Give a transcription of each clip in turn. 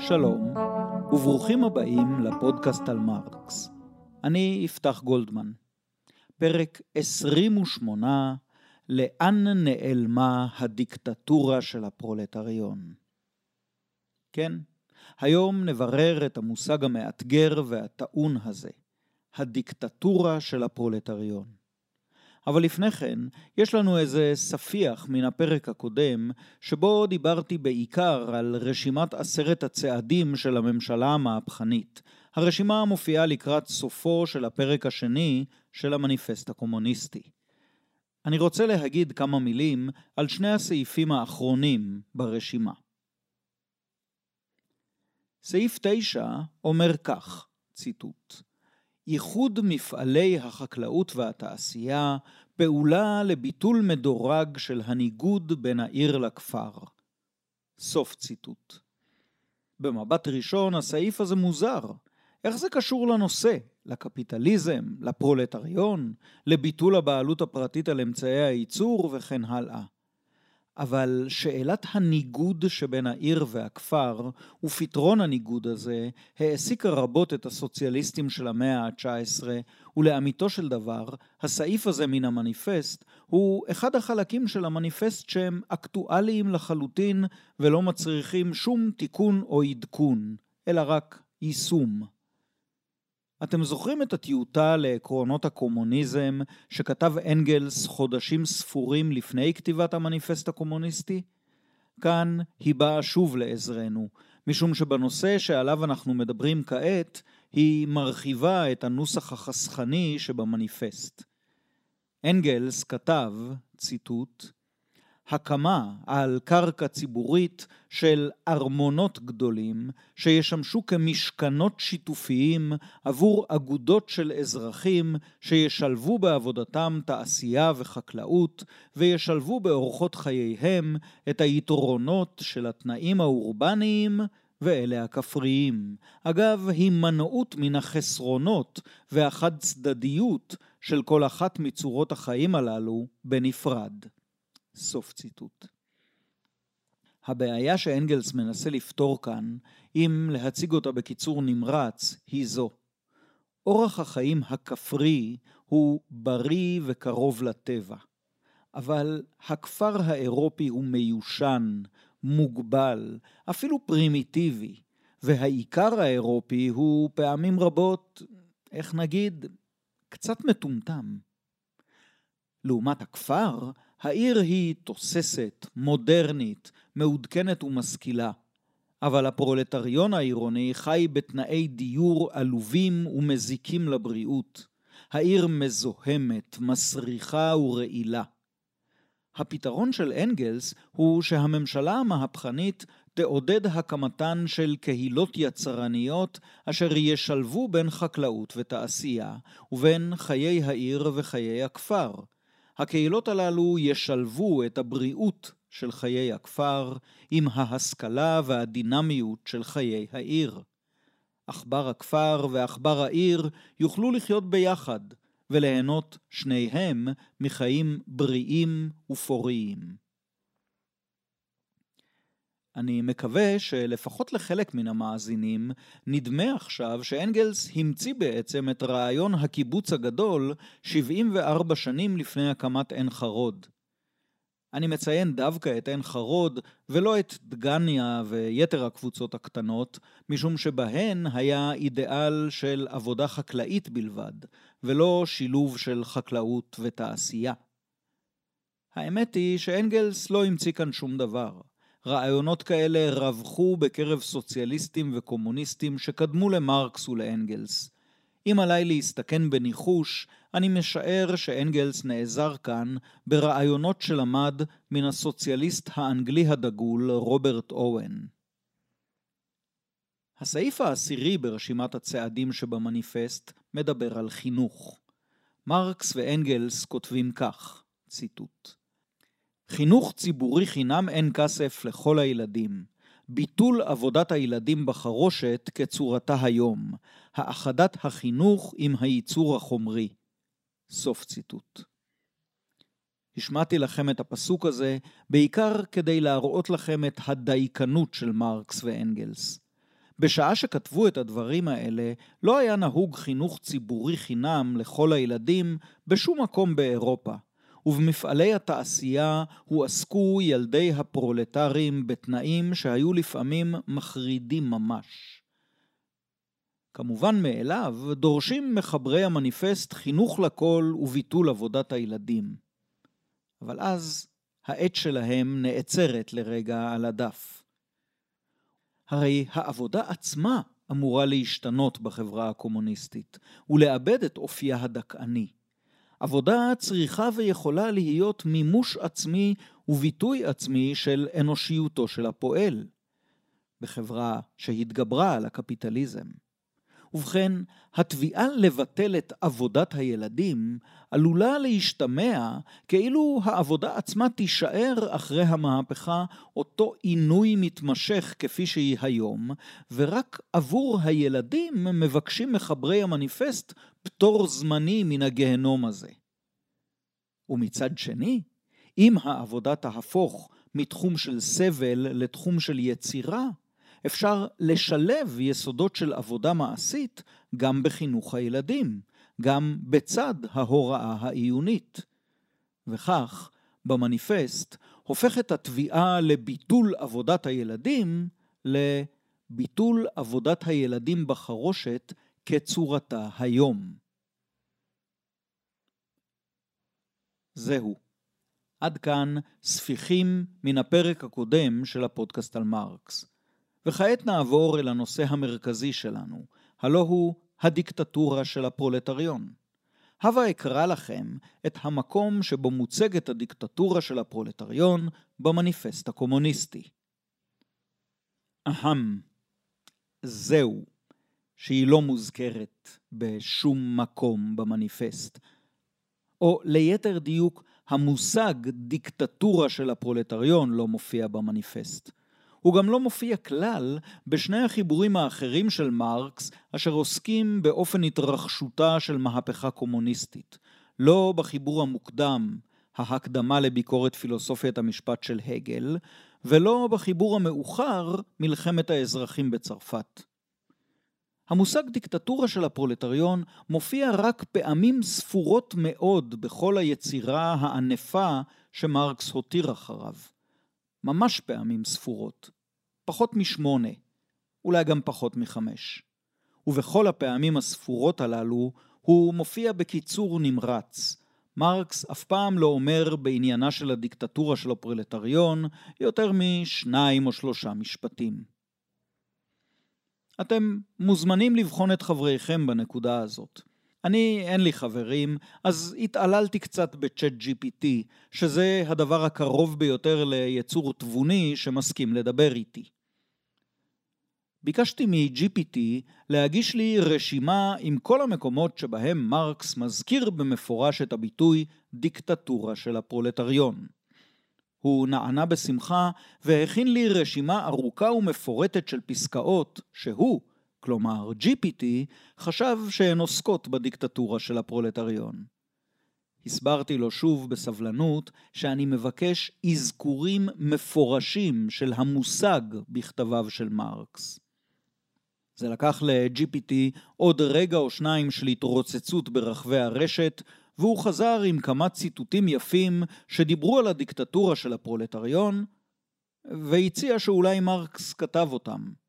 שלום, וברוכים הבאים לפודקאסט על מרקס. אני יפתח גולדמן. פרק 28, לאן נעלמה הדיקטטורה של הפרולטריון? כן, היום נברר את המושג המאתגר והטעון הזה, הדיקטטורה של הפרולטריון. אבל לפני כן, יש לנו איזה ספיח מן הפרק הקודם, שבו דיברתי בעיקר על רשימת עשרת הצעדים של הממשלה המהפכנית. הרשימה מופיעה לקראת סופו של הפרק השני של המניפסט הקומוניסטי. אני רוצה להגיד כמה מילים על שני הסעיפים האחרונים ברשימה. סעיף 9 אומר כך, ציטוט: ייחוד מפעלי החקלאות והתעשייה, פעולה לביטול מדורג של הניגוד בין העיר לכפר. סוף ציטוט. במבט ראשון הסעיף הזה מוזר. איך זה קשור לנושא? לקפיטליזם, לפרולטריון, לביטול הבעלות הפרטית על אמצעי הייצור וכן הלאה. אבל שאלת הניגוד שבין העיר והכפר ופתרון הניגוד הזה העסיקה רבות את הסוציאליסטים של המאה ה-19 ולאמיתו של דבר הסעיף הזה מן המניפסט הוא אחד החלקים של המניפסט שהם אקטואליים לחלוטין ולא מצריכים שום תיקון או עדכון אלא רק יישום. אתם זוכרים את הטיוטה לעקרונות הקומוניזם שכתב אנגלס חודשים ספורים לפני כתיבת המניפסט הקומוניסטי? כאן היא באה שוב לעזרנו, משום שבנושא שעליו אנחנו מדברים כעת, היא מרחיבה את הנוסח החסכני שבמניפסט. אנגלס כתב, ציטוט, הקמה על קרקע ציבורית של ארמונות גדולים שישמשו כמשכנות שיתופיים עבור אגודות של אזרחים שישלבו בעבודתם תעשייה וחקלאות וישלבו באורחות חייהם את היתרונות של התנאים האורבניים ואלה הכפריים. אגב, הימנעות מן החסרונות והחד צדדיות של כל אחת מצורות החיים הללו בנפרד. סוף ציטוט. הבעיה שאנגלס מנסה לפתור כאן, אם להציג אותה בקיצור נמרץ, היא זו. אורח החיים הכפרי הוא בריא וקרוב לטבע. אבל הכפר האירופי הוא מיושן, מוגבל, אפילו פרימיטיבי, והעיקר האירופי הוא פעמים רבות, איך נגיד, קצת מטומטם. לעומת הכפר, העיר היא תוססת, מודרנית, מעודכנת ומשכילה. אבל הפרולטריון העירוני חי בתנאי דיור עלובים ומזיקים לבריאות. העיר מזוהמת, מסריחה ורעילה. הפתרון של אנגלס הוא שהממשלה המהפכנית תעודד הקמתן של קהילות יצרניות אשר ישלבו בין חקלאות ותעשייה ובין חיי העיר וחיי הכפר. הקהילות הללו ישלבו את הבריאות של חיי הכפר עם ההשכלה והדינמיות של חיי העיר. עכבר הכפר ועכבר העיר יוכלו לחיות ביחד וליהנות שניהם מחיים בריאים ופוריים. אני מקווה שלפחות לחלק מן המאזינים נדמה עכשיו שאנגלס המציא בעצם את רעיון הקיבוץ הגדול 74 שנים לפני הקמת עין חרוד. אני מציין דווקא את עין חרוד ולא את דגניה ויתר הקבוצות הקטנות, משום שבהן היה אידיאל של עבודה חקלאית בלבד, ולא שילוב של חקלאות ותעשייה. האמת היא שאנגלס לא המציא כאן שום דבר. רעיונות כאלה רווחו בקרב סוציאליסטים וקומוניסטים שקדמו למרקס ולאנגלס. אם עליי להסתכן בניחוש, אני משער שאנגלס נעזר כאן ברעיונות שלמד מן הסוציאליסט האנגלי הדגול רוברט אוהן. הסעיף העשירי ברשימת הצעדים שבמניפסט מדבר על חינוך. מרקס ואנגלס כותבים כך, ציטוט: חינוך ציבורי חינם אין כסף לכל הילדים. ביטול עבודת הילדים בחרושת כצורתה היום. האחדת החינוך עם הייצור החומרי. סוף ציטוט. השמעתי לכם את הפסוק הזה בעיקר כדי להראות לכם את הדייקנות של מרקס ואנגלס. בשעה שכתבו את הדברים האלה, לא היה נהוג חינוך ציבורי חינם לכל הילדים בשום מקום באירופה, ובמפעלי התעשייה הועסקו ילדי הפרולטרים בתנאים שהיו לפעמים מחרידים ממש. כמובן מאליו, דורשים מחברי המניפסט חינוך לכל וביטול עבודת הילדים. אבל אז העת שלהם נעצרת לרגע על הדף. הרי העבודה עצמה אמורה להשתנות בחברה הקומוניסטית ולאבד את אופייה הדכאני. עבודה צריכה ויכולה להיות מימוש עצמי וביטוי עצמי של אנושיותו של הפועל, בחברה שהתגברה על הקפיטליזם. ובכן, התביעה לבטל את עבודת הילדים עלולה להשתמע כאילו העבודה עצמה תישאר אחרי המהפכה אותו עינוי מתמשך כפי שהיא היום, ורק עבור הילדים מבקשים מחברי המניפסט פטור זמני מן הגהנום הזה. ומצד שני, אם העבודה תהפוך מתחום של סבל לתחום של יצירה, אפשר לשלב יסודות של עבודה מעשית גם בחינוך הילדים, גם בצד ההוראה העיונית. וכך, במניפסט, הופכת התביעה לביטול עבודת הילדים לביטול עבודת הילדים בחרושת כצורתה היום. זהו. עד כאן ספיחים מן הפרק הקודם של הפודקאסט על מרקס. וכעת נעבור אל הנושא המרכזי שלנו, הלא הוא הדיקטטורה של הפרולטריון. הבה אקרא לכם את המקום שבו מוצגת הדיקטטורה של הפרולטריון במניפסט הקומוניסטי. אהם, זהו, שהיא לא מוזכרת בשום מקום במניפסט. או ליתר דיוק, המושג דיקטטורה של הפרולטריון לא מופיע במניפסט. הוא גם לא מופיע כלל בשני החיבורים האחרים של מרקס, אשר עוסקים באופן התרחשותה של מהפכה קומוניסטית. לא בחיבור המוקדם, ההקדמה לביקורת פילוסופיית המשפט של הגל, ולא בחיבור המאוחר, מלחמת האזרחים בצרפת. המושג דיקטטורה של הפרולטריון מופיע רק פעמים ספורות מאוד בכל היצירה הענפה שמרקס הותיר אחריו. ממש פעמים ספורות, פחות משמונה, אולי גם פחות מחמש. ובכל הפעמים הספורות הללו הוא מופיע בקיצור נמרץ. מרקס אף פעם לא אומר בעניינה של הדיקטטורה של הפרולטריון יותר משניים או שלושה משפטים. אתם מוזמנים לבחון את חבריכם בנקודה הזאת. אני, אין לי חברים, אז התעללתי קצת בצ'אט GPT, שזה הדבר הקרוב ביותר ליצור תבוני שמסכים לדבר איתי. ביקשתי מ-GPT להגיש לי רשימה עם כל המקומות שבהם מרקס מזכיר במפורש את הביטוי דיקטטורה של הפרולטריון. הוא נענה בשמחה והכין לי רשימה ארוכה ומפורטת של פסקאות שהוא, כלומר GPT, חשב שהן עוסקות בדיקטטורה של הפרולטריון. הסברתי לו שוב בסבלנות שאני מבקש אזכורים מפורשים של המושג בכתביו של מרקס. זה לקח ל-GPT עוד רגע או שניים של התרוצצות ברחבי הרשת, והוא חזר עם כמה ציטוטים יפים שדיברו על הדיקטטורה של הפרולטריון, והציע שאולי מרקס כתב אותם.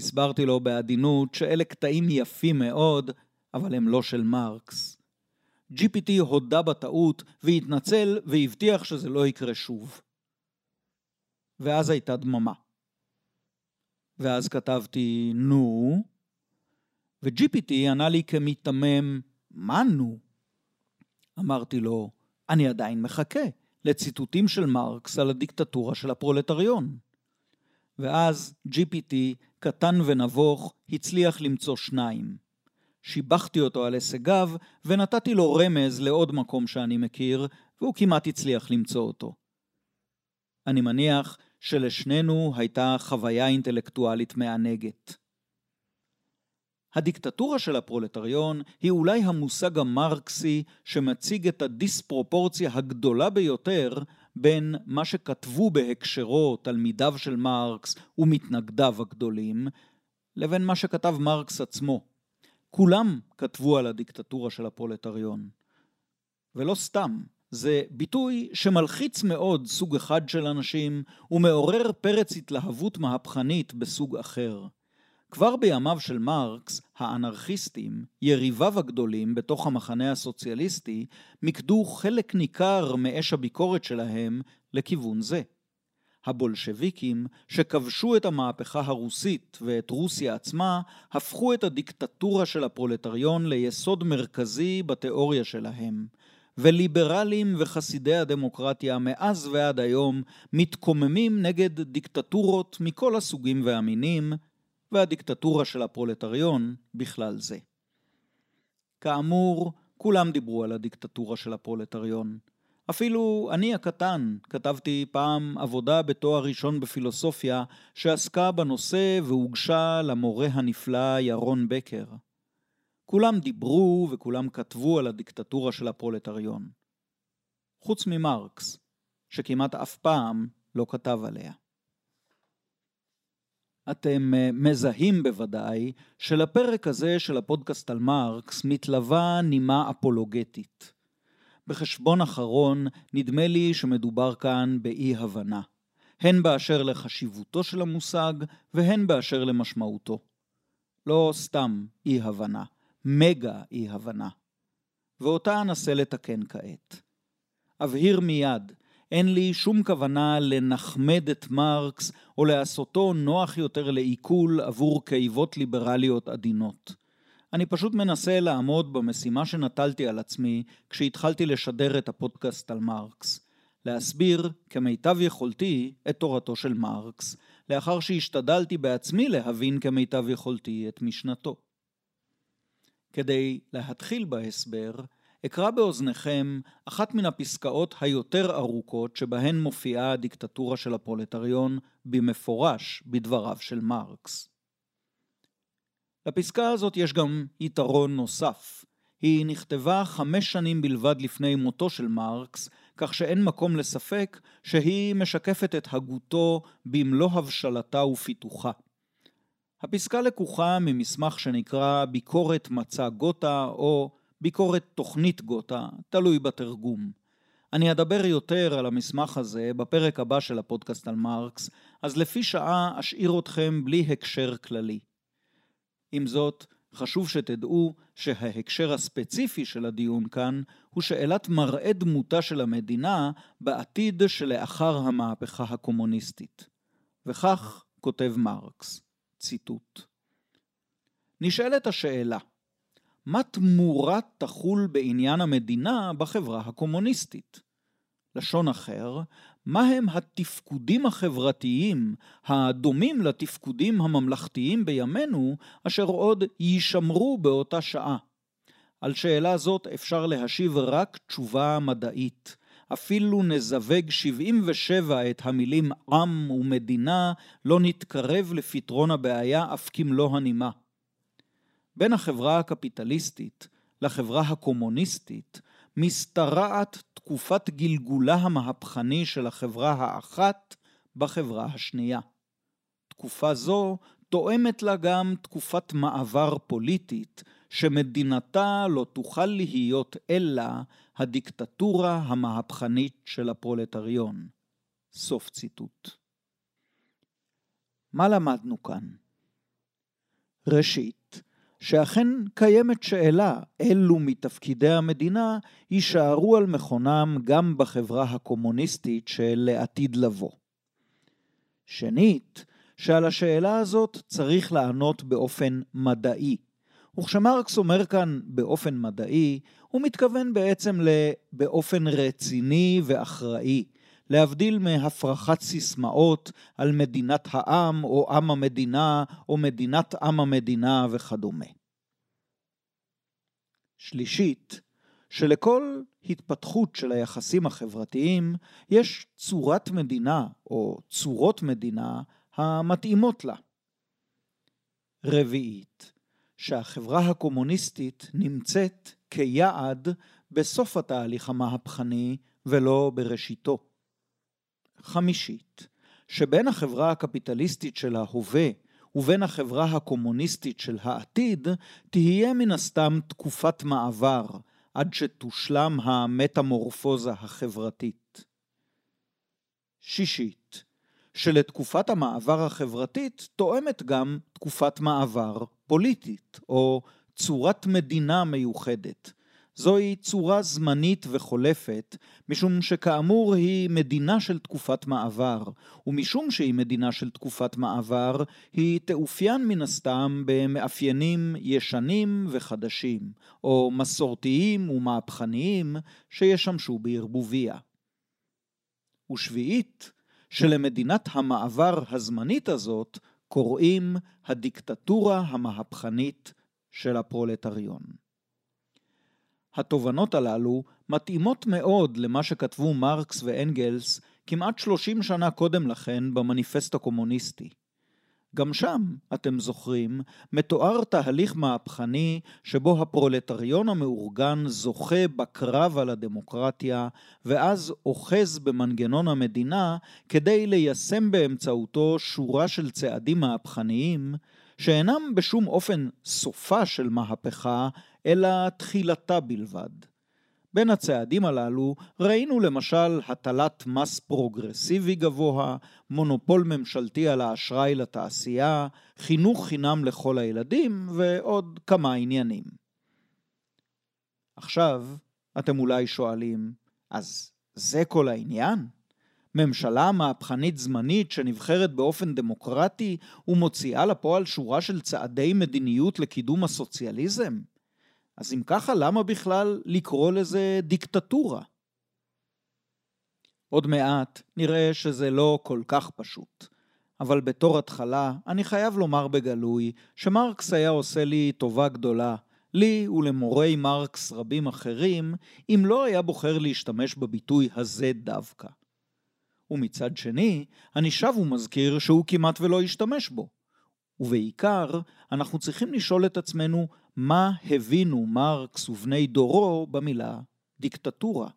הסברתי לו בעדינות שאלה קטעים יפים מאוד, אבל הם לא של מרקס. GPT הודה בטעות והתנצל והבטיח שזה לא יקרה שוב. ואז הייתה דממה. ואז כתבתי נו, ו-GPT ענה לי כמיתמם, מה נו? אמרתי לו, אני עדיין מחכה לציטוטים של מרקס על הדיקטטורה של הפרולטריון. ואז GPT, קטן ונבוך, הצליח למצוא שניים. שיבחתי אותו על הישגיו, ונתתי לו רמז לעוד מקום שאני מכיר, והוא כמעט הצליח למצוא אותו. אני מניח שלשנינו הייתה חוויה אינטלקטואלית מענגת. הדיקטטורה של הפרולטריון היא אולי המושג המרקסי שמציג את הדיספרופורציה הגדולה ביותר בין מה שכתבו בהקשרו תלמידיו של מרקס ומתנגדיו הגדולים, לבין מה שכתב מרקס עצמו. כולם כתבו על הדיקטטורה של הפרולטריון. ולא סתם, זה ביטוי שמלחיץ מאוד סוג אחד של אנשים ומעורר פרץ התלהבות מהפכנית בסוג אחר. כבר בימיו של מרקס, האנרכיסטים, יריביו הגדולים בתוך המחנה הסוציאליסטי, מיקדו חלק ניכר מאש הביקורת שלהם לכיוון זה. הבולשביקים, שכבשו את המהפכה הרוסית ואת רוסיה עצמה, הפכו את הדיקטטורה של הפרולטריון ליסוד מרכזי בתיאוריה שלהם. וליברלים וחסידי הדמוקרטיה מאז ועד היום מתקוממים נגד דיקטטורות מכל הסוגים והמינים, והדיקטטורה של הפרולטריון בכלל זה. כאמור, כולם דיברו על הדיקטטורה של הפרולטריון. אפילו אני הקטן כתבתי פעם עבודה בתואר ראשון בפילוסופיה שעסקה בנושא והוגשה למורה הנפלא ירון בקר. כולם דיברו וכולם כתבו על הדיקטטורה של הפרולטריון. חוץ ממרקס, שכמעט אף פעם לא כתב עליה. אתם אה, מזהים בוודאי שלפרק הזה של הפודקאסט על מרקס מתלווה נימה אפולוגטית. בחשבון אחרון נדמה לי שמדובר כאן באי הבנה, הן באשר לחשיבותו של המושג והן באשר למשמעותו. לא סתם אי הבנה, מגה אי הבנה. ואותה אנסה לתקן כעת. אבהיר מיד אין לי שום כוונה לנחמד את מרקס או לעשותו נוח יותר לעיכול עבור קיבות ליברליות עדינות. אני פשוט מנסה לעמוד במשימה שנטלתי על עצמי כשהתחלתי לשדר את הפודקאסט על מרקס. להסביר כמיטב יכולתי את תורתו של מרקס, לאחר שהשתדלתי בעצמי להבין כמיטב יכולתי את משנתו. כדי להתחיל בהסבר, אקרא באוזניכם אחת מן הפסקאות היותר ארוכות שבהן מופיעה הדיקטטורה של הפרולטריון במפורש בדבריו של מרקס. לפסקה הזאת יש גם יתרון נוסף. היא נכתבה חמש שנים בלבד לפני מותו של מרקס, כך שאין מקום לספק שהיא משקפת את הגותו במלוא הבשלתה ופיתוחה. הפסקה לקוחה ממסמך שנקרא ביקורת מצע גותה או ביקורת תוכנית גותה, תלוי בתרגום. אני אדבר יותר על המסמך הזה בפרק הבא של הפודקאסט על מרקס, אז לפי שעה אשאיר אתכם בלי הקשר כללי. עם זאת, חשוב שתדעו שההקשר הספציפי של הדיון כאן הוא שאלת מראה דמותה של המדינה בעתיד שלאחר המהפכה הקומוניסטית. וכך כותב מרקס, ציטוט: נשאלת השאלה, מה תמורה תחול בעניין המדינה בחברה הקומוניסטית? לשון אחר, מהם התפקודים החברתיים הדומים לתפקודים הממלכתיים בימינו, אשר עוד יישמרו באותה שעה? על שאלה זאת אפשר להשיב רק תשובה מדעית. אפילו נזווג 77 את המילים עם ומדינה, לא נתקרב לפתרון הבעיה אף כמלוא הנימה. בין החברה הקפיטליסטית לחברה הקומוניסטית משתרעת תקופת גלגולה המהפכני של החברה האחת בחברה השנייה. תקופה זו תואמת לה גם תקופת מעבר פוליטית, שמדינתה לא תוכל להיות אלא הדיקטטורה המהפכנית של הפרולטריון. סוף ציטוט. מה למדנו כאן? ראשית, שאכן קיימת שאלה אילו מתפקידי המדינה יישארו על מכונם גם בחברה הקומוניסטית שלעתיד לבוא. שנית, שעל השאלה הזאת צריך לענות באופן מדעי. וכשמרקס אומר כאן באופן מדעי, הוא מתכוון בעצם ל"באופן רציני ואחראי", להבדיל מהפרחת סיסמאות על מדינת העם או עם המדינה או מדינת עם המדינה וכדומה. שלישית, שלכל התפתחות של היחסים החברתיים יש צורת מדינה או צורות מדינה המתאימות לה. רביעית, שהחברה הקומוניסטית נמצאת כיעד בסוף התהליך המהפכני ולא בראשיתו. חמישית, שבין החברה הקפיטליסטית של ההווה ובין החברה הקומוניסטית של העתיד, תהיה מן הסתם תקופת מעבר, עד שתושלם המטמורפוזה החברתית. שישית, שלתקופת המעבר החברתית תואמת גם תקופת מעבר פוליטית, או צורת מדינה מיוחדת, זוהי צורה זמנית וחולפת, משום שכאמור היא מדינה של תקופת מעבר, ומשום שהיא מדינה של תקופת מעבר, היא תאופיין מן הסתם במאפיינים ישנים וחדשים, או מסורתיים ומהפכניים שישמשו בערבוביה. ושביעית, שלמדינת המעבר הזמנית הזאת קוראים הדיקטטורה המהפכנית של הפרולטריון. התובנות הללו מתאימות מאוד למה שכתבו מרקס ואנגלס כמעט 30 שנה קודם לכן במניפסט הקומוניסטי. גם שם, אתם זוכרים, מתואר תהליך מהפכני שבו הפרולטריון המאורגן זוכה בקרב על הדמוקרטיה, ואז אוחז במנגנון המדינה כדי ליישם באמצעותו שורה של צעדים מהפכניים, שאינם בשום אופן סופה של מהפכה, אלא תחילתה בלבד. בין הצעדים הללו ראינו למשל הטלת מס פרוגרסיבי גבוה, מונופול ממשלתי על האשראי לתעשייה, חינוך חינם לכל הילדים ועוד כמה עניינים. עכשיו, אתם אולי שואלים, אז זה כל העניין? ממשלה מהפכנית זמנית שנבחרת באופן דמוקרטי ומוציאה לפועל שורה של צעדי מדיניות לקידום הסוציאליזם? אז אם ככה, למה בכלל לקרוא לזה דיקטטורה? עוד מעט נראה שזה לא כל כך פשוט. אבל בתור התחלה, אני חייב לומר בגלוי שמרקס היה עושה לי טובה גדולה, לי ולמורי מרקס רבים אחרים, אם לא היה בוחר להשתמש בביטוי הזה דווקא. ומצד שני, אני שב ומזכיר שהוא כמעט ולא השתמש בו. ובעיקר, אנחנו צריכים לשאול את עצמנו מה הבינו מרקס ובני דורו במילה דיקטטורה.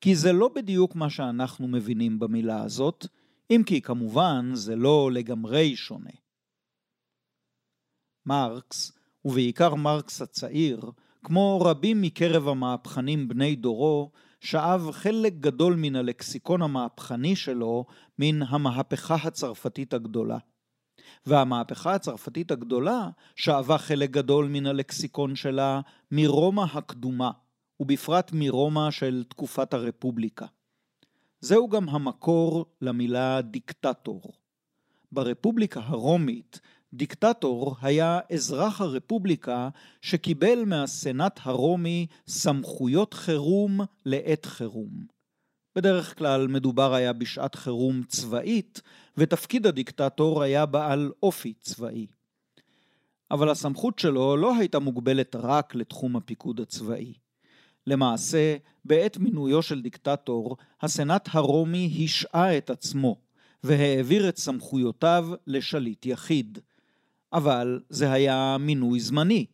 כי זה לא בדיוק מה שאנחנו מבינים במילה הזאת, אם כי כמובן זה לא לגמרי שונה. מרקס, ובעיקר מרקס הצעיר, כמו רבים מקרב המהפכנים בני דורו, שאב חלק גדול מן הלקסיקון המהפכני שלו מן המהפכה הצרפתית הגדולה. והמהפכה הצרפתית הגדולה שאבה חלק גדול מן הלקסיקון שלה מרומא הקדומה, ובפרט מרומא של תקופת הרפובליקה. זהו גם המקור למילה דיקטטור. ברפובליקה הרומית, דיקטטור היה אזרח הרפובליקה שקיבל מהסנאט הרומי סמכויות חירום לעת חירום. בדרך כלל מדובר היה בשעת חירום צבאית, ותפקיד הדיקטטור היה בעל אופי צבאי. אבל הסמכות שלו לא הייתה מוגבלת רק לתחום הפיקוד הצבאי. למעשה, בעת מינויו של דיקטטור, הסנאט הרומי השעה את עצמו, והעביר את סמכויותיו לשליט יחיד. אבל זה היה מינוי זמני,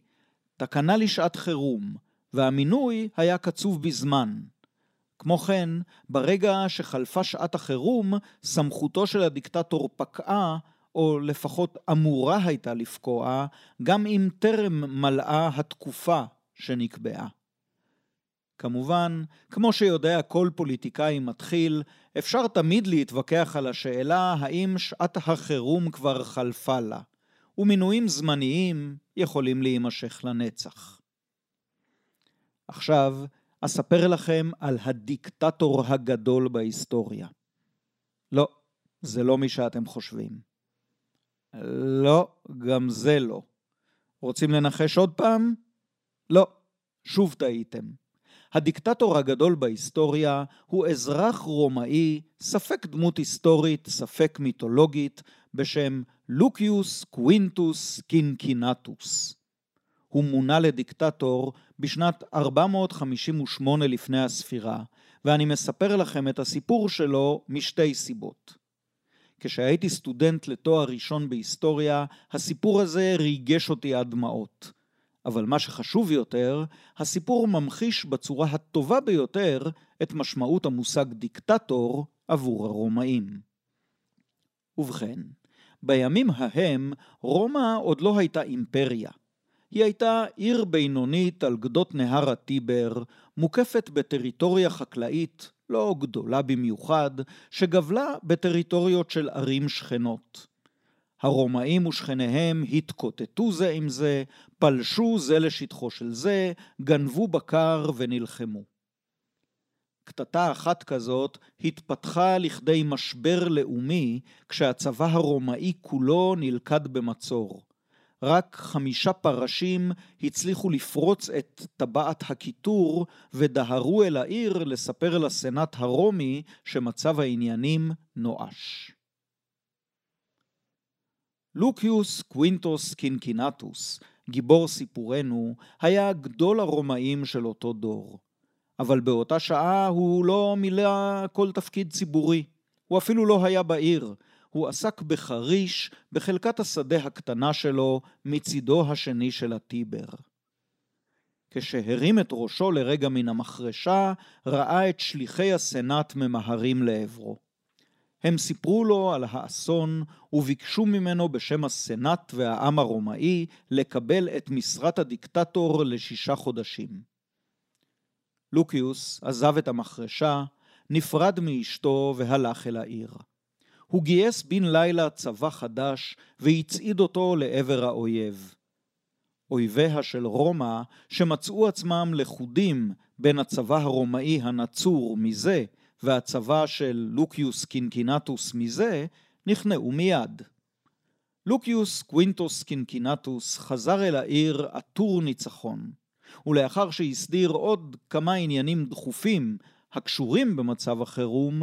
תקנה לשעת חירום, והמינוי היה קצוב בזמן, כמו כן, ברגע שחלפה שעת החירום, סמכותו של הדיקטטור פקעה, או לפחות אמורה הייתה לפקוע, גם אם טרם מלאה התקופה שנקבעה. כמובן, כמו שיודע כל פוליטיקאי מתחיל, אפשר תמיד להתווכח על השאלה האם שעת החירום כבר חלפה לה, ומינויים זמניים יכולים להימשך לנצח. עכשיו, אספר לכם על הדיקטטור הגדול בהיסטוריה. לא, זה לא מי שאתם חושבים. לא, גם זה לא. רוצים לנחש עוד פעם? לא, שוב טעיתם. הדיקטטור הגדול בהיסטוריה הוא אזרח רומאי, ספק דמות היסטורית, ספק מיתולוגית, בשם לוקיוס קווינטוס קינקינטוס. הוא מונה לדיקטטור בשנת 458 לפני הספירה, ואני מספר לכם את הסיפור שלו משתי סיבות. כשהייתי סטודנט לתואר ראשון בהיסטוריה, הסיפור הזה ריגש אותי עד דמעות. אבל מה שחשוב יותר, הסיפור ממחיש בצורה הטובה ביותר את משמעות המושג דיקטטור עבור הרומאים. ובכן, בימים ההם רומא עוד לא הייתה אימפריה. היא הייתה עיר בינונית על גדות נהר הטיבר, מוקפת בטריטוריה חקלאית לא גדולה במיוחד, שגבלה בטריטוריות של ערים שכנות. הרומאים ושכניהם התקוטטו זה עם זה, פלשו זה לשטחו של זה, גנבו בקר ונלחמו. קטטה אחת כזאת התפתחה לכדי משבר לאומי כשהצבא הרומאי כולו נלכד במצור. רק חמישה פרשים הצליחו לפרוץ את טבעת הכיתור ודהרו אל העיר לספר לסנאט הרומי שמצב העניינים נואש. לוקיוס קווינטוס קינקינטוס, גיבור סיפורנו, היה גדול הרומאים של אותו דור. אבל באותה שעה הוא לא מילא כל תפקיד ציבורי. הוא אפילו לא היה בעיר. הוא עסק בחריש, בחלקת השדה הקטנה שלו, מצידו השני של הטיבר. כשהרים את ראשו לרגע מן המחרשה, ראה את שליחי הסנאט ממהרים לעברו. הם סיפרו לו על האסון וביקשו ממנו בשם הסנאט והעם הרומאי לקבל את משרת הדיקטטור לשישה חודשים. לוקיוס עזב את המחרשה, נפרד מאשתו והלך אל העיר. הוא גייס בן לילה צבא חדש והצעיד אותו לעבר האויב. אויביה של רומא, שמצאו עצמם לכודים בין הצבא הרומאי הנצור מזה והצבא של לוקיוס קינקינטוס מזה, נכנעו מיד. לוקיוס קווינטוס קינקינטוס חזר אל העיר עטור ניצחון, ולאחר שהסדיר עוד כמה עניינים דחופים הקשורים במצב החירום,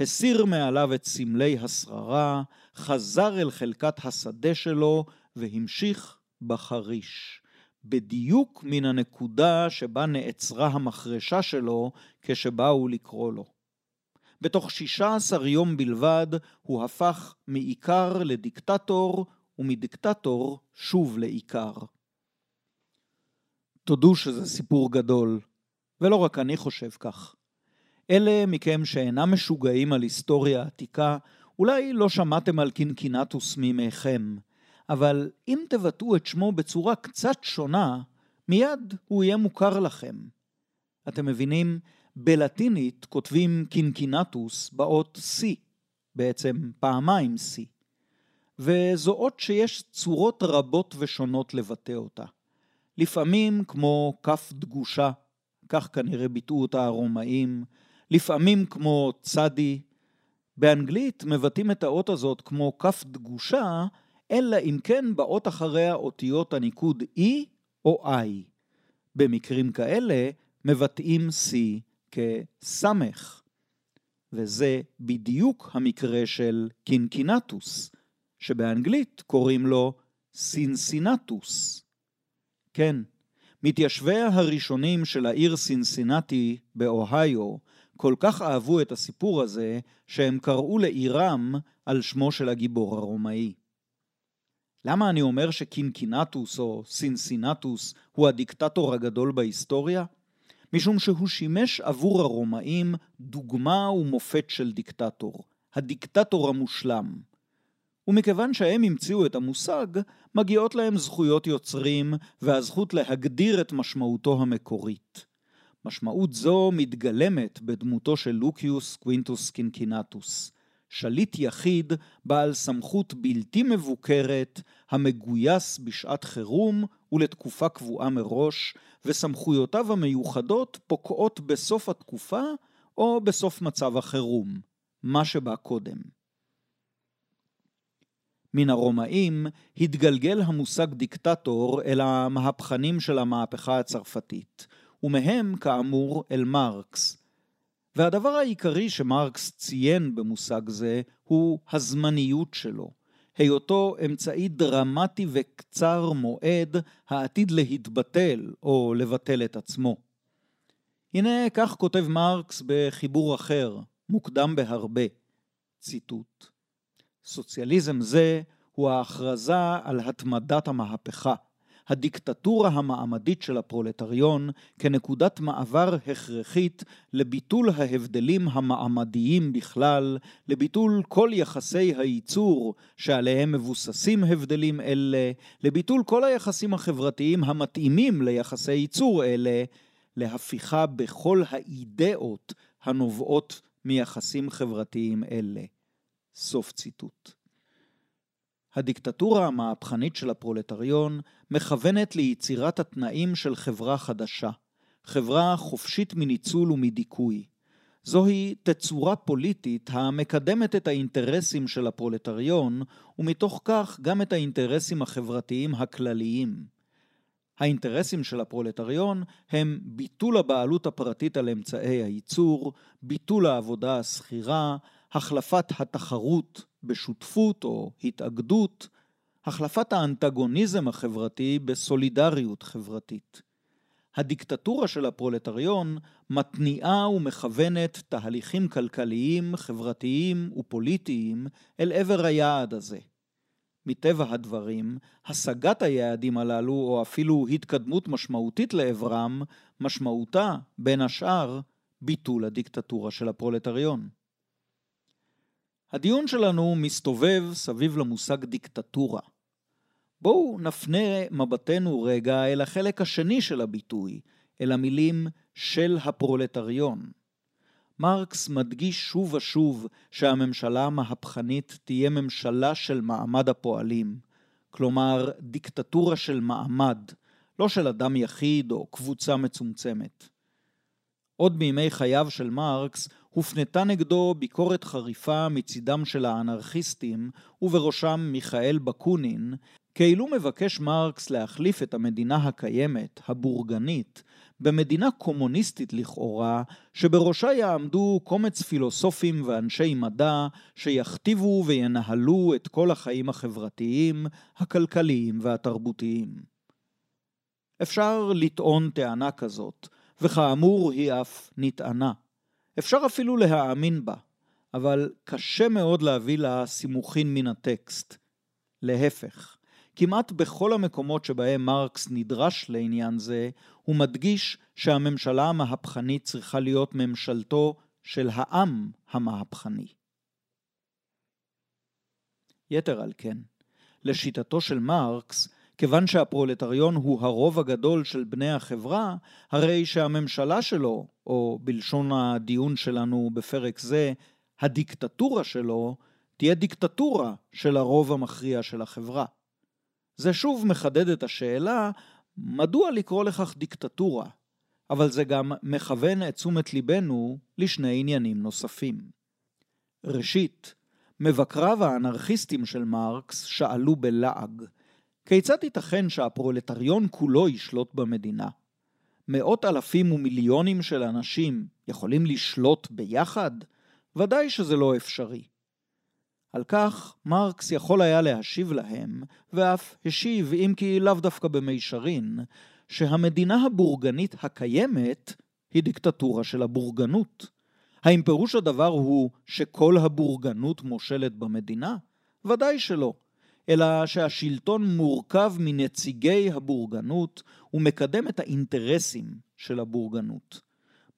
הסיר מעליו את סמלי השררה, חזר אל חלקת השדה שלו והמשיך בחריש. בדיוק מן הנקודה שבה נעצרה המחרשה שלו כשבאו לקרוא לו. בתוך שישה עשר יום בלבד הוא הפך מעיקר לדיקטטור, ומדיקטטור שוב לעיקר. תודו שזה סיפור גדול, ולא רק אני חושב כך. אלה מכם שאינם משוגעים על היסטוריה עתיקה, אולי לא שמעתם על קינקינטוס מימיכם, אבל אם תבטאו את שמו בצורה קצת שונה, מיד הוא יהיה מוכר לכם. אתם מבינים? בלטינית כותבים קינקינטוס באות C, בעצם פעמיים C, וזו אות שיש צורות רבות ושונות לבטא אותה. לפעמים כמו כף דגושה, כך כנראה ביטאו אותה הרומאים, לפעמים כמו צדי. באנגלית מבטאים את האות הזאת כמו כף דגושה, אלא אם כן באות אחריה אותיות הניקוד E או I. במקרים כאלה מבטאים C כסמך. וזה בדיוק המקרה של קינקינטוס, שבאנגלית קוראים לו סינסינטוס. כן, מתיישביה הראשונים של העיר סינסינטי באוהיו כל כך אהבו את הסיפור הזה, שהם קראו לעירם על שמו של הגיבור הרומאי. למה אני אומר שקינקינטוס או סינסינטוס הוא הדיקטטור הגדול בהיסטוריה? משום שהוא שימש עבור הרומאים דוגמה ומופת של דיקטטור, הדיקטטור המושלם. ומכיוון שהם המציאו את המושג, מגיעות להם זכויות יוצרים והזכות להגדיר את משמעותו המקורית. משמעות זו מתגלמת בדמותו של לוקיוס קווינטוס קינקינטוס, שליט יחיד בעל סמכות בלתי מבוקרת, המגויס בשעת חירום ולתקופה קבועה מראש, וסמכויותיו המיוחדות פוקעות בסוף התקופה או בסוף מצב החירום, מה שבא קודם. מן הרומאים התגלגל המושג דיקטטור אל המהפכנים של המהפכה הצרפתית, ומהם כאמור אל מרקס. והדבר העיקרי שמרקס ציין במושג זה הוא הזמניות שלו, היותו אמצעי דרמטי וקצר מועד העתיד להתבטל או לבטל את עצמו. הנה כך כותב מרקס בחיבור אחר, מוקדם בהרבה, ציטוט: סוציאליזם זה הוא ההכרזה על התמדת המהפכה, הדיקטטורה המעמדית של הפרולטריון כנקודת מעבר הכרחית לביטול ההבדלים המעמדיים בכלל, לביטול כל יחסי הייצור שעליהם מבוססים הבדלים אלה, לביטול כל היחסים החברתיים המתאימים ליחסי ייצור אלה, להפיכה בכל האידאות הנובעות מיחסים חברתיים אלה. סוף ציטוט. הדיקטטורה המהפכנית של הפרולטריון מכוונת ליצירת התנאים של חברה חדשה, חברה חופשית מניצול ומדיכוי. זוהי תצורה פוליטית המקדמת את האינטרסים של הפרולטריון, ומתוך כך גם את האינטרסים החברתיים הכלליים. האינטרסים של הפרולטריון הם ביטול הבעלות הפרטית על אמצעי הייצור, ביטול העבודה השכירה, החלפת התחרות בשותפות או התאגדות, החלפת האנטגוניזם החברתי בסולידריות חברתית. הדיקטטורה של הפרולטריון מתניעה ומכוונת תהליכים כלכליים, חברתיים ופוליטיים אל עבר היעד הזה. מטבע הדברים, השגת היעדים הללו, או אפילו התקדמות משמעותית לעברם, משמעותה, בין השאר, ביטול הדיקטטורה של הפרולטריון. הדיון שלנו מסתובב סביב למושג דיקטטורה. בואו נפנה מבטנו רגע אל החלק השני של הביטוי, אל המילים של הפרולטריון. מרקס מדגיש שוב ושוב שהממשלה המהפכנית תהיה ממשלה של מעמד הפועלים, כלומר דיקטטורה של מעמד, לא של אדם יחיד או קבוצה מצומצמת. עוד בימי חייו של מרקס הופנתה נגדו ביקורת חריפה מצידם של האנרכיסטים, ובראשם מיכאל בקונין, כאילו מבקש מרקס להחליף את המדינה הקיימת, הבורגנית, במדינה קומוניסטית לכאורה, שבראשה יעמדו קומץ פילוסופים ואנשי מדע שיכתיבו וינהלו את כל החיים החברתיים, הכלכליים והתרבותיים. אפשר לטעון טענה כזאת, וכאמור היא אף נטענה. אפשר אפילו להאמין בה, אבל קשה מאוד להביא לה סימוכין מן הטקסט. להפך, כמעט בכל המקומות שבהם מרקס נדרש לעניין זה, הוא מדגיש שהממשלה המהפכנית צריכה להיות ממשלתו של העם המהפכני. יתר על כן, לשיטתו של מרקס, כיוון שהפרולטריון הוא הרוב הגדול של בני החברה, הרי שהממשלה שלו, או בלשון הדיון שלנו בפרק זה, הדיקטטורה שלו, תהיה דיקטטורה של הרוב המכריע של החברה. זה שוב מחדד את השאלה, מדוע לקרוא לכך דיקטטורה? אבל זה גם מכוון את תשומת ליבנו לשני עניינים נוספים. ראשית, מבקריו האנרכיסטים של מרקס שאלו בלעג, כיצד ייתכן שהפרולטריון כולו ישלוט במדינה? מאות אלפים ומיליונים של אנשים יכולים לשלוט ביחד? ודאי שזה לא אפשרי. על כך מרקס יכול היה להשיב להם, ואף השיב, אם כי לאו דווקא במישרין, שהמדינה הבורגנית הקיימת היא דיקטטורה של הבורגנות. האם פירוש הדבר הוא שכל הבורגנות מושלת במדינה? ודאי שלא. אלא שהשלטון מורכב מנציגי הבורגנות ומקדם את האינטרסים של הבורגנות.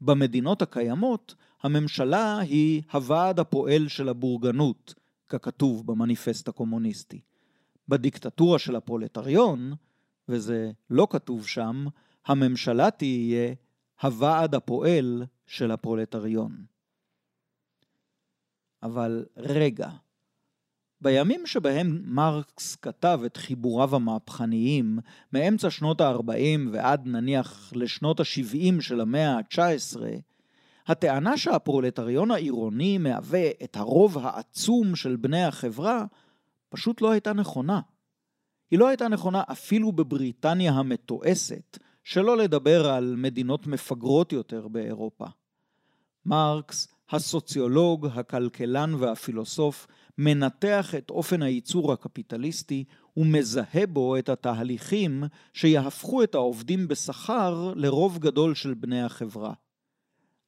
במדינות הקיימות, הממשלה היא הוועד הפועל של הבורגנות, ככתוב במניפסט הקומוניסטי. בדיקטטורה של הפרולטריון, וזה לא כתוב שם, הממשלה תהיה הוועד הפועל של הפרולטריון. אבל רגע, בימים שבהם מרקס כתב את חיבוריו המהפכניים, מאמצע שנות ה-40 ועד נניח לשנות ה-70 של המאה ה-19, הטענה שהפרולטריון העירוני מהווה את הרוב העצום של בני החברה, פשוט לא הייתה נכונה. היא לא הייתה נכונה אפילו בבריטניה המתועשת, שלא לדבר על מדינות מפגרות יותר באירופה. מרקס הסוציולוג, הכלכלן והפילוסוף מנתח את אופן הייצור הקפיטליסטי ומזהה בו את התהליכים שיהפכו את העובדים בשכר לרוב גדול של בני החברה.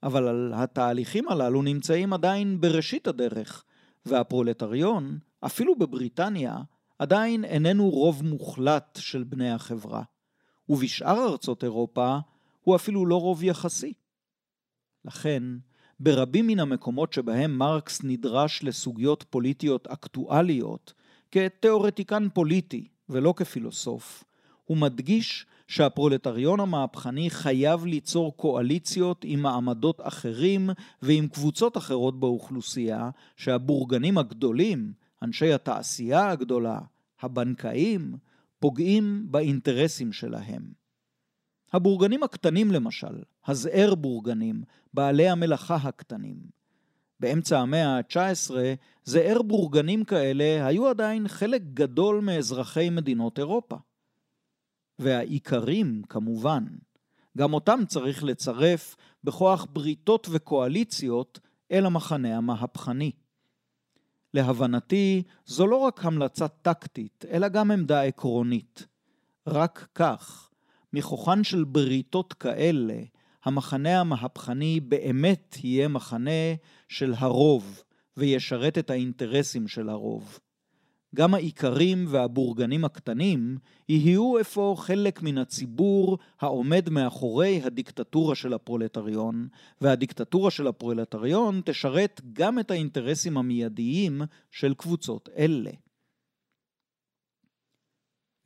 אבל התהליכים הללו נמצאים עדיין בראשית הדרך, והפרולטריון, אפילו בבריטניה, עדיין איננו רוב מוחלט של בני החברה, ובשאר ארצות אירופה הוא אפילו לא רוב יחסי. לכן, ברבים מן המקומות שבהם מרקס נדרש לסוגיות פוליטיות אקטואליות, כתיאורטיקן פוליטי ולא כפילוסוף, הוא מדגיש שהפרולטריון המהפכני חייב ליצור קואליציות עם מעמדות אחרים ועם קבוצות אחרות באוכלוסייה, שהבורגנים הגדולים, אנשי התעשייה הגדולה, הבנקאים, פוגעים באינטרסים שלהם. הבורגנים הקטנים למשל, הזער בורגנים, בעלי המלאכה הקטנים. באמצע המאה ה-19, זער בורגנים כאלה היו עדיין חלק גדול מאזרחי מדינות אירופה. והאיכרים, כמובן, גם אותם צריך לצרף בכוח בריתות וקואליציות אל המחנה המהפכני. להבנתי, זו לא רק המלצה טקטית, אלא גם עמדה עקרונית. רק כך, מכוחן של בריתות כאלה, המחנה המהפכני באמת יהיה מחנה של הרוב, וישרת את האינטרסים של הרוב. גם האיכרים והבורגנים הקטנים יהיו אפוא חלק מן הציבור העומד מאחורי הדיקטטורה של הפרולטריון, והדיקטטורה של הפרולטריון תשרת גם את האינטרסים המיידיים של קבוצות אלה.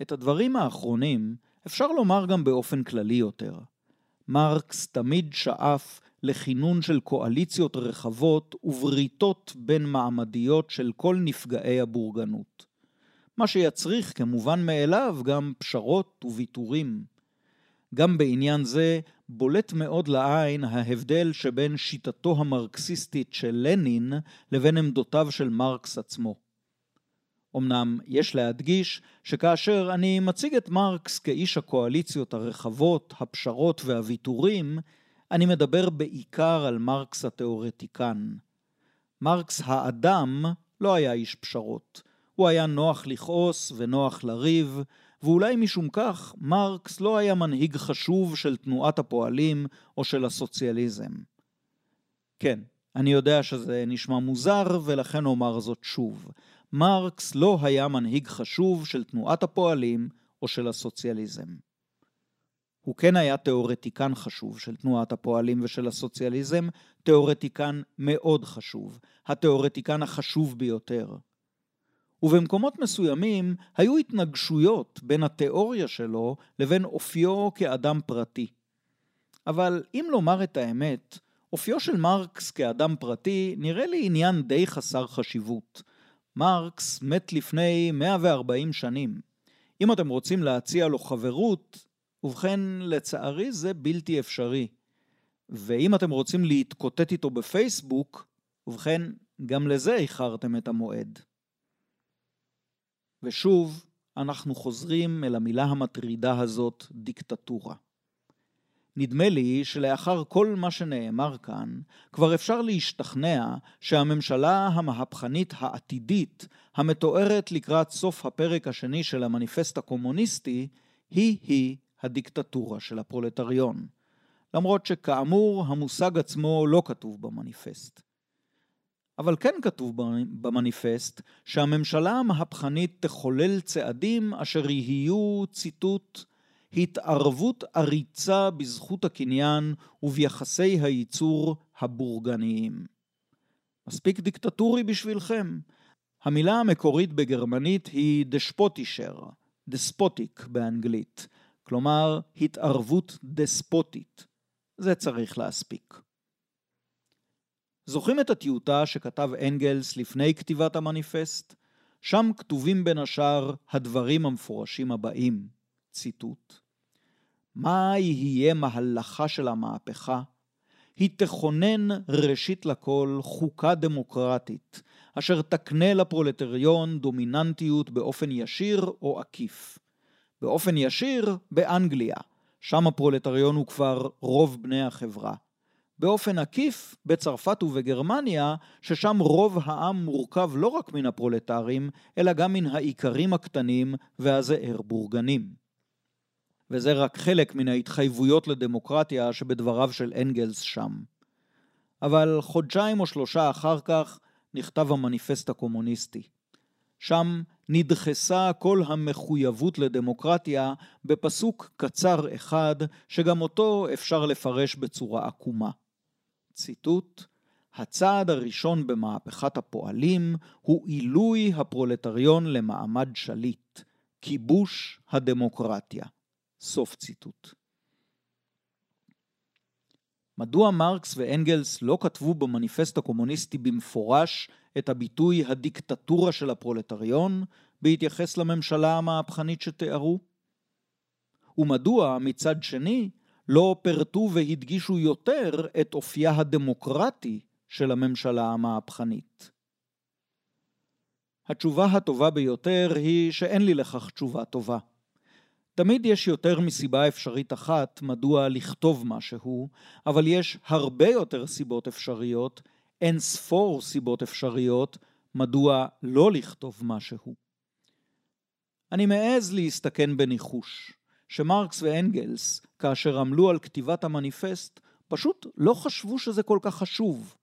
את הדברים האחרונים אפשר לומר גם באופן כללי יותר. מרקס תמיד שאף לכינון של קואליציות רחבות ובריתות בין מעמדיות של כל נפגעי הבורגנות. מה שיצריך כמובן מאליו גם פשרות וויתורים. גם בעניין זה בולט מאוד לעין ההבדל שבין שיטתו המרקסיסטית של לנין לבין עמדותיו של מרקס עצמו. אמנם יש להדגיש שכאשר אני מציג את מרקס כאיש הקואליציות הרחבות, הפשרות והוויתורים, אני מדבר בעיקר על מרקס התאורטיקן. מרקס האדם לא היה איש פשרות. הוא היה נוח לכעוס ונוח לריב, ואולי משום כך מרקס לא היה מנהיג חשוב של תנועת הפועלים או של הסוציאליזם. כן, אני יודע שזה נשמע מוזר ולכן אומר זאת שוב. מרקס לא היה מנהיג חשוב של תנועת הפועלים או של הסוציאליזם. הוא כן היה תיאורטיקן חשוב של תנועת הפועלים ושל הסוציאליזם, תיאורטיקן מאוד חשוב, התיאורטיקן החשוב ביותר. ובמקומות מסוימים היו התנגשויות בין התיאוריה שלו לבין אופיו כאדם פרטי. אבל אם לומר את האמת, אופיו של מרקס כאדם פרטי נראה לי עניין די חסר חשיבות. מרקס מת לפני 140 שנים. אם אתם רוצים להציע לו חברות, ובכן, לצערי זה בלתי אפשרי. ואם אתם רוצים להתקוטט איתו בפייסבוק, ובכן, גם לזה איחרתם את המועד. ושוב, אנחנו חוזרים אל המילה המטרידה הזאת, דיקטטורה. נדמה לי שלאחר כל מה שנאמר כאן, כבר אפשר להשתכנע שהממשלה המהפכנית העתידית, המתוארת לקראת סוף הפרק השני של המניפסט הקומוניסטי, היא-היא הדיקטטורה של הפרולטריון. למרות שכאמור, המושג עצמו לא כתוב במניפסט. אבל כן כתוב במניפסט שהממשלה המהפכנית תחולל צעדים אשר יהיו, ציטוט, התערבות עריצה בזכות הקניין וביחסי הייצור הבורגניים. מספיק דיקטטורי בשבילכם. המילה המקורית בגרמנית היא דשפוטישר, דספוטיק באנגלית, כלומר התערבות דספוטית. זה צריך להספיק. זוכרים את הטיוטה שכתב אנגלס לפני כתיבת המניפסט? שם כתובים בין השאר הדברים המפורשים הבאים, ציטוט: מה יהיה מהלכה של המהפכה? היא תכונן ראשית לכל חוקה דמוקרטית, אשר תקנה לפרולטריון דומיננטיות באופן ישיר או עקיף. באופן ישיר באנגליה, שם הפרולטריון הוא כבר רוב בני החברה. באופן עקיף בצרפת ובגרמניה, ששם רוב העם מורכב לא רק מן הפרולטרים, אלא גם מן האיכרים הקטנים והזעיר בורגנים. וזה רק חלק מן ההתחייבויות לדמוקרטיה שבדבריו של אנגלס שם. אבל חודשיים או שלושה אחר כך נכתב המניפסט הקומוניסטי. שם נדחסה כל המחויבות לדמוקרטיה בפסוק קצר אחד, שגם אותו אפשר לפרש בצורה עקומה. ציטוט: הצעד הראשון במהפכת הפועלים הוא עילוי הפרולטריון למעמד שליט, כיבוש הדמוקרטיה. סוף ציטוט. מדוע מרקס ואנגלס לא כתבו במניפסט הקומוניסטי במפורש את הביטוי הדיקטטורה של הפרולטריון בהתייחס לממשלה המהפכנית שתיארו? ומדוע מצד שני לא פירטו והדגישו יותר את אופייה הדמוקרטי של הממשלה המהפכנית? התשובה הטובה ביותר היא שאין לי לכך תשובה טובה. תמיד יש יותר מסיבה אפשרית אחת מדוע לכתוב משהו, אבל יש הרבה יותר סיבות אפשריות, אין ספור סיבות אפשריות, מדוע לא לכתוב משהו. אני מעז להסתכן בניחוש, שמרקס ואנגלס, כאשר עמלו על כתיבת המניפסט, פשוט לא חשבו שזה כל כך חשוב.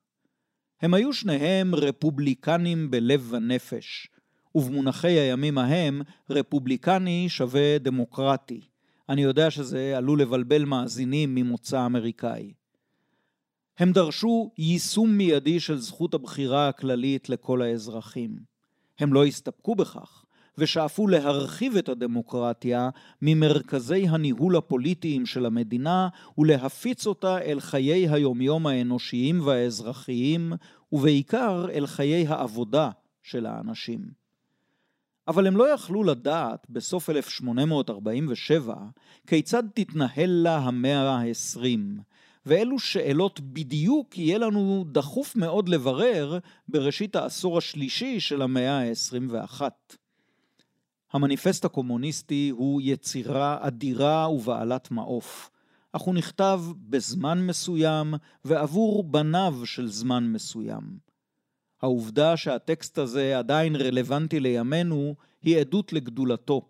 הם היו שניהם רפובליקנים בלב ונפש, ובמונחי הימים ההם, רפובליקני שווה דמוקרטי. אני יודע שזה עלול לבלבל מאזינים ממוצא אמריקאי. הם דרשו יישום מיידי של זכות הבחירה הכללית לכל האזרחים. הם לא הסתפקו בכך, ושאפו להרחיב את הדמוקרטיה ממרכזי הניהול הפוליטיים של המדינה ולהפיץ אותה אל חיי היומיום האנושיים והאזרחיים, ובעיקר אל חיי העבודה של האנשים. אבל הם לא יכלו לדעת בסוף 1847 כיצד תתנהל לה המאה ה-20, ואילו שאלות בדיוק יהיה לנו דחוף מאוד לברר בראשית העשור השלישי של המאה ה-21. המניפסט הקומוניסטי הוא יצירה אדירה ובעלת מעוף, אך הוא נכתב בזמן מסוים ועבור בניו של זמן מסוים. העובדה שהטקסט הזה עדיין רלוונטי לימינו היא עדות לגדולתו.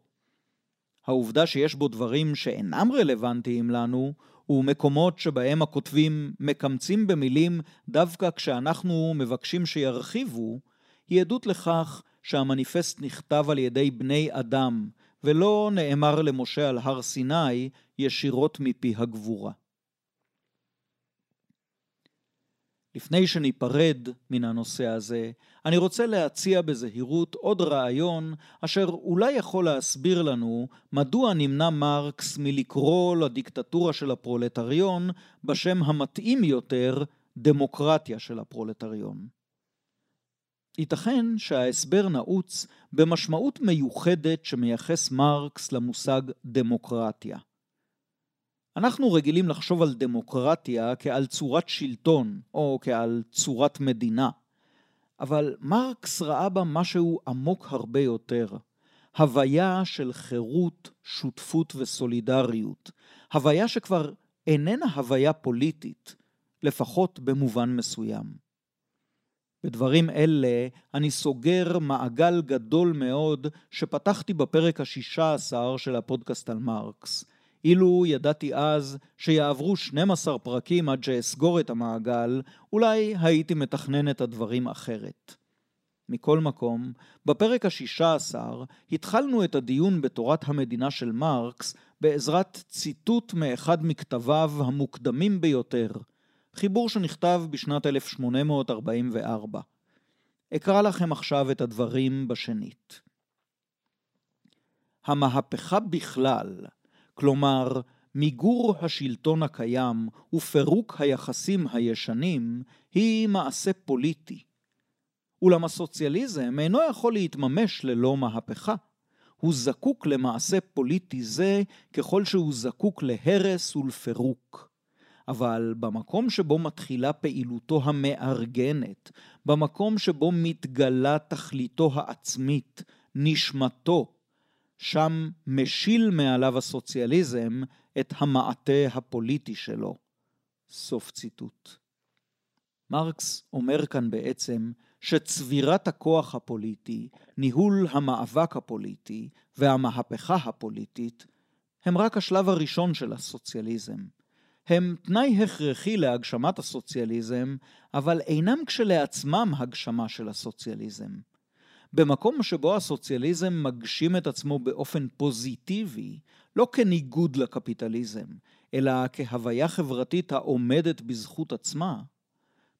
העובדה שיש בו דברים שאינם רלוונטיים לנו, ומקומות שבהם הכותבים מקמצים במילים דווקא כשאנחנו מבקשים שירחיבו, היא עדות לכך שהמניפסט נכתב על ידי בני אדם, ולא נאמר למשה על הר סיני ישירות מפי הגבורה. לפני שניפרד מן הנושא הזה, אני רוצה להציע בזהירות עוד רעיון אשר אולי יכול להסביר לנו מדוע נמנע מרקס מלקרוא לדיקטטורה של הפרולטריון בשם המתאים יותר דמוקרטיה של הפרולטריון. ייתכן שההסבר נעוץ במשמעות מיוחדת שמייחס מרקס למושג דמוקרטיה. אנחנו רגילים לחשוב על דמוקרטיה כעל צורת שלטון, או כעל צורת מדינה. אבל מרקס ראה בה משהו עמוק הרבה יותר. הוויה של חירות, שותפות וסולידריות. הוויה שכבר איננה הוויה פוליטית, לפחות במובן מסוים. בדברים אלה אני סוגר מעגל גדול מאוד שפתחתי בפרק השישה עשר של הפודקאסט על מרקס. אילו ידעתי אז שיעברו 12 פרקים עד שאסגור את המעגל, אולי הייתי מתכנן את הדברים אחרת. מכל מקום, בפרק השישה עשר התחלנו את הדיון בתורת המדינה של מרקס בעזרת ציטוט מאחד מכתביו המוקדמים ביותר, חיבור שנכתב בשנת 1844. אקרא לכם עכשיו את הדברים בשנית. המהפכה בכלל, כלומר מיגור השלטון הקיים ופירוק היחסים הישנים, היא מעשה פוליטי. אולם הסוציאליזם אינו יכול להתממש ללא מהפכה. הוא זקוק למעשה פוליטי זה ככל שהוא זקוק להרס ולפירוק. אבל במקום שבו מתחילה פעילותו המארגנת, במקום שבו מתגלה תכליתו העצמית, נשמתו, שם משיל מעליו הסוציאליזם את המעטה הפוליטי שלו. סוף ציטוט. מרקס אומר כאן בעצם שצבירת הכוח הפוליטי, ניהול המאבק הפוליטי והמהפכה הפוליטית הם רק השלב הראשון של הסוציאליזם. הם תנאי הכרחי להגשמת הסוציאליזם, אבל אינם כשלעצמם הגשמה של הסוציאליזם. במקום שבו הסוציאליזם מגשים את עצמו באופן פוזיטיבי, לא כניגוד לקפיטליזם, אלא כהוויה חברתית העומדת בזכות עצמה,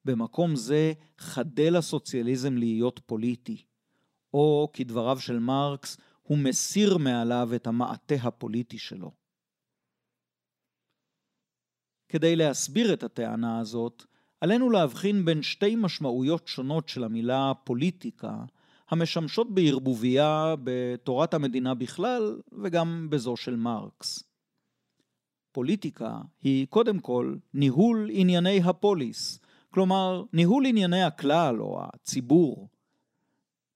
במקום זה חדל הסוציאליזם להיות פוליטי, או כדבריו של מרקס, הוא מסיר מעליו את המעטה הפוליטי שלו. כדי להסביר את הטענה הזאת, עלינו להבחין בין שתי משמעויות שונות של המילה פוליטיקה, המשמשות בערבוביה בתורת המדינה בכלל וגם בזו של מרקס. פוליטיקה היא קודם כל ניהול ענייני הפוליס, כלומר ניהול ענייני הכלל או הציבור.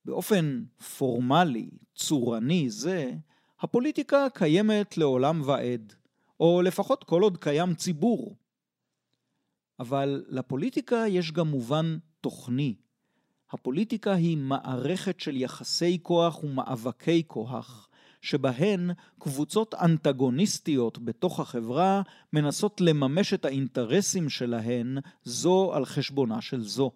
באופן פורמלי, צורני זה, הפוליטיקה קיימת לעולם ועד, או לפחות כל עוד קיים ציבור. אבל לפוליטיקה יש גם מובן תוכני. הפוליטיקה היא מערכת של יחסי כוח ומאבקי כוח, שבהן קבוצות אנטגוניסטיות בתוך החברה מנסות לממש את האינטרסים שלהן זו על חשבונה של זו.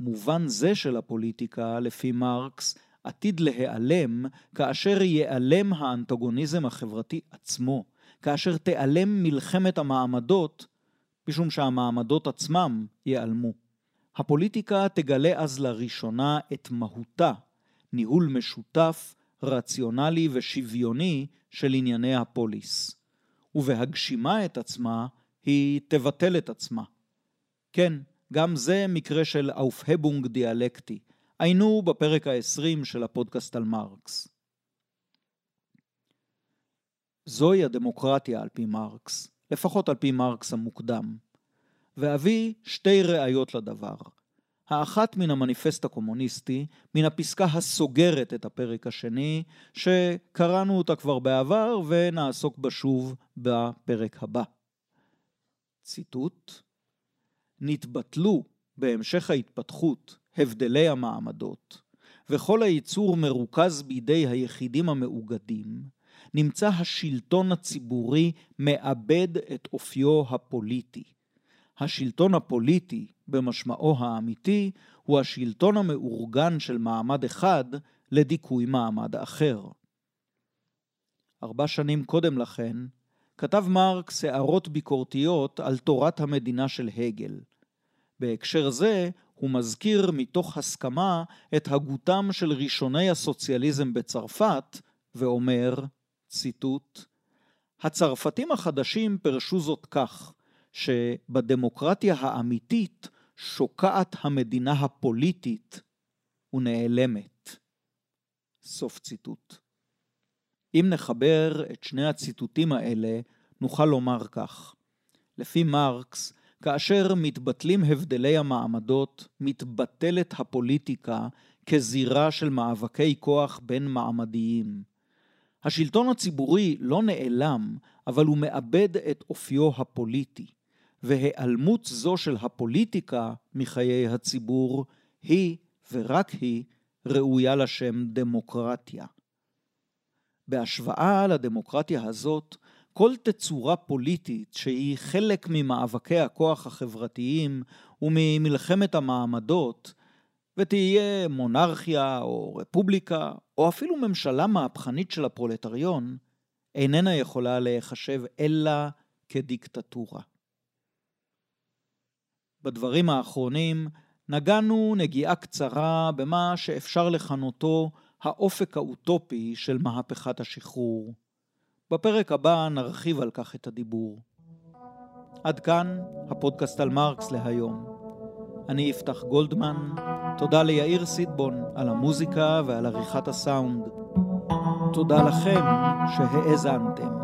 מובן זה של הפוליטיקה, לפי מרקס, עתיד להיעלם כאשר ייעלם האנטגוניזם החברתי עצמו, כאשר תיעלם מלחמת המעמדות, משום שהמעמדות עצמם ייעלמו. הפוליטיקה תגלה אז לראשונה את מהותה, ניהול משותף, רציונלי ושוויוני של ענייני הפוליס. ובהגשימה את עצמה, היא תבטל את עצמה. כן, גם זה מקרה של אופהבונג דיאלקטי. היינו בפרק ה-20 של הפודקאסט על מרקס. זוהי הדמוקרטיה על פי מרקס, לפחות על פי מרקס המוקדם. ואביא שתי ראיות לדבר. האחת מן המניפסט הקומוניסטי, מן הפסקה הסוגרת את הפרק השני, שקראנו אותה כבר בעבר ונעסוק בה שוב בפרק הבא. ציטוט: נתבטלו בהמשך ההתפתחות הבדלי המעמדות, וכל הייצור מרוכז בידי היחידים המאוגדים, נמצא השלטון הציבורי מאבד את אופיו הפוליטי. השלטון הפוליטי, במשמעו האמיתי, הוא השלטון המאורגן של מעמד אחד לדיכוי מעמד אחר. ארבע שנים קודם לכן, כתב מרקס הערות ביקורתיות על תורת המדינה של הגל. בהקשר זה, הוא מזכיר מתוך הסכמה את הגותם של ראשוני הסוציאליזם בצרפת, ואומר, ציטוט, הצרפתים החדשים פירשו זאת כך, שבדמוקרטיה האמיתית שוקעת המדינה הפוליטית ונעלמת. סוף ציטוט. אם נחבר את שני הציטוטים האלה, נוכל לומר כך: לפי מרקס, כאשר מתבטלים הבדלי המעמדות, מתבטלת הפוליטיקה כזירה של מאבקי כוח בין מעמדיים. השלטון הציבורי לא נעלם, אבל הוא מאבד את אופיו הפוליטי. והיעלמות זו של הפוליטיקה מחיי הציבור היא, ורק היא, ראויה לשם דמוקרטיה. בהשוואה לדמוקרטיה הזאת, כל תצורה פוליטית שהיא חלק ממאבקי הכוח החברתיים וממלחמת המעמדות, ותהיה מונרכיה או רפובליקה, או אפילו ממשלה מהפכנית של הפרולטריון, איננה יכולה להיחשב אלא כדיקטטורה. בדברים האחרונים נגענו נגיעה קצרה במה שאפשר לכנותו האופק האוטופי של מהפכת השחרור. בפרק הבא נרחיב על כך את הדיבור. עד כאן הפודקאסט על מרקס להיום. אני יפתח גולדמן, תודה ליאיר סיטבון על המוזיקה ועל עריכת הסאונד. תודה לכם שהאזנתם.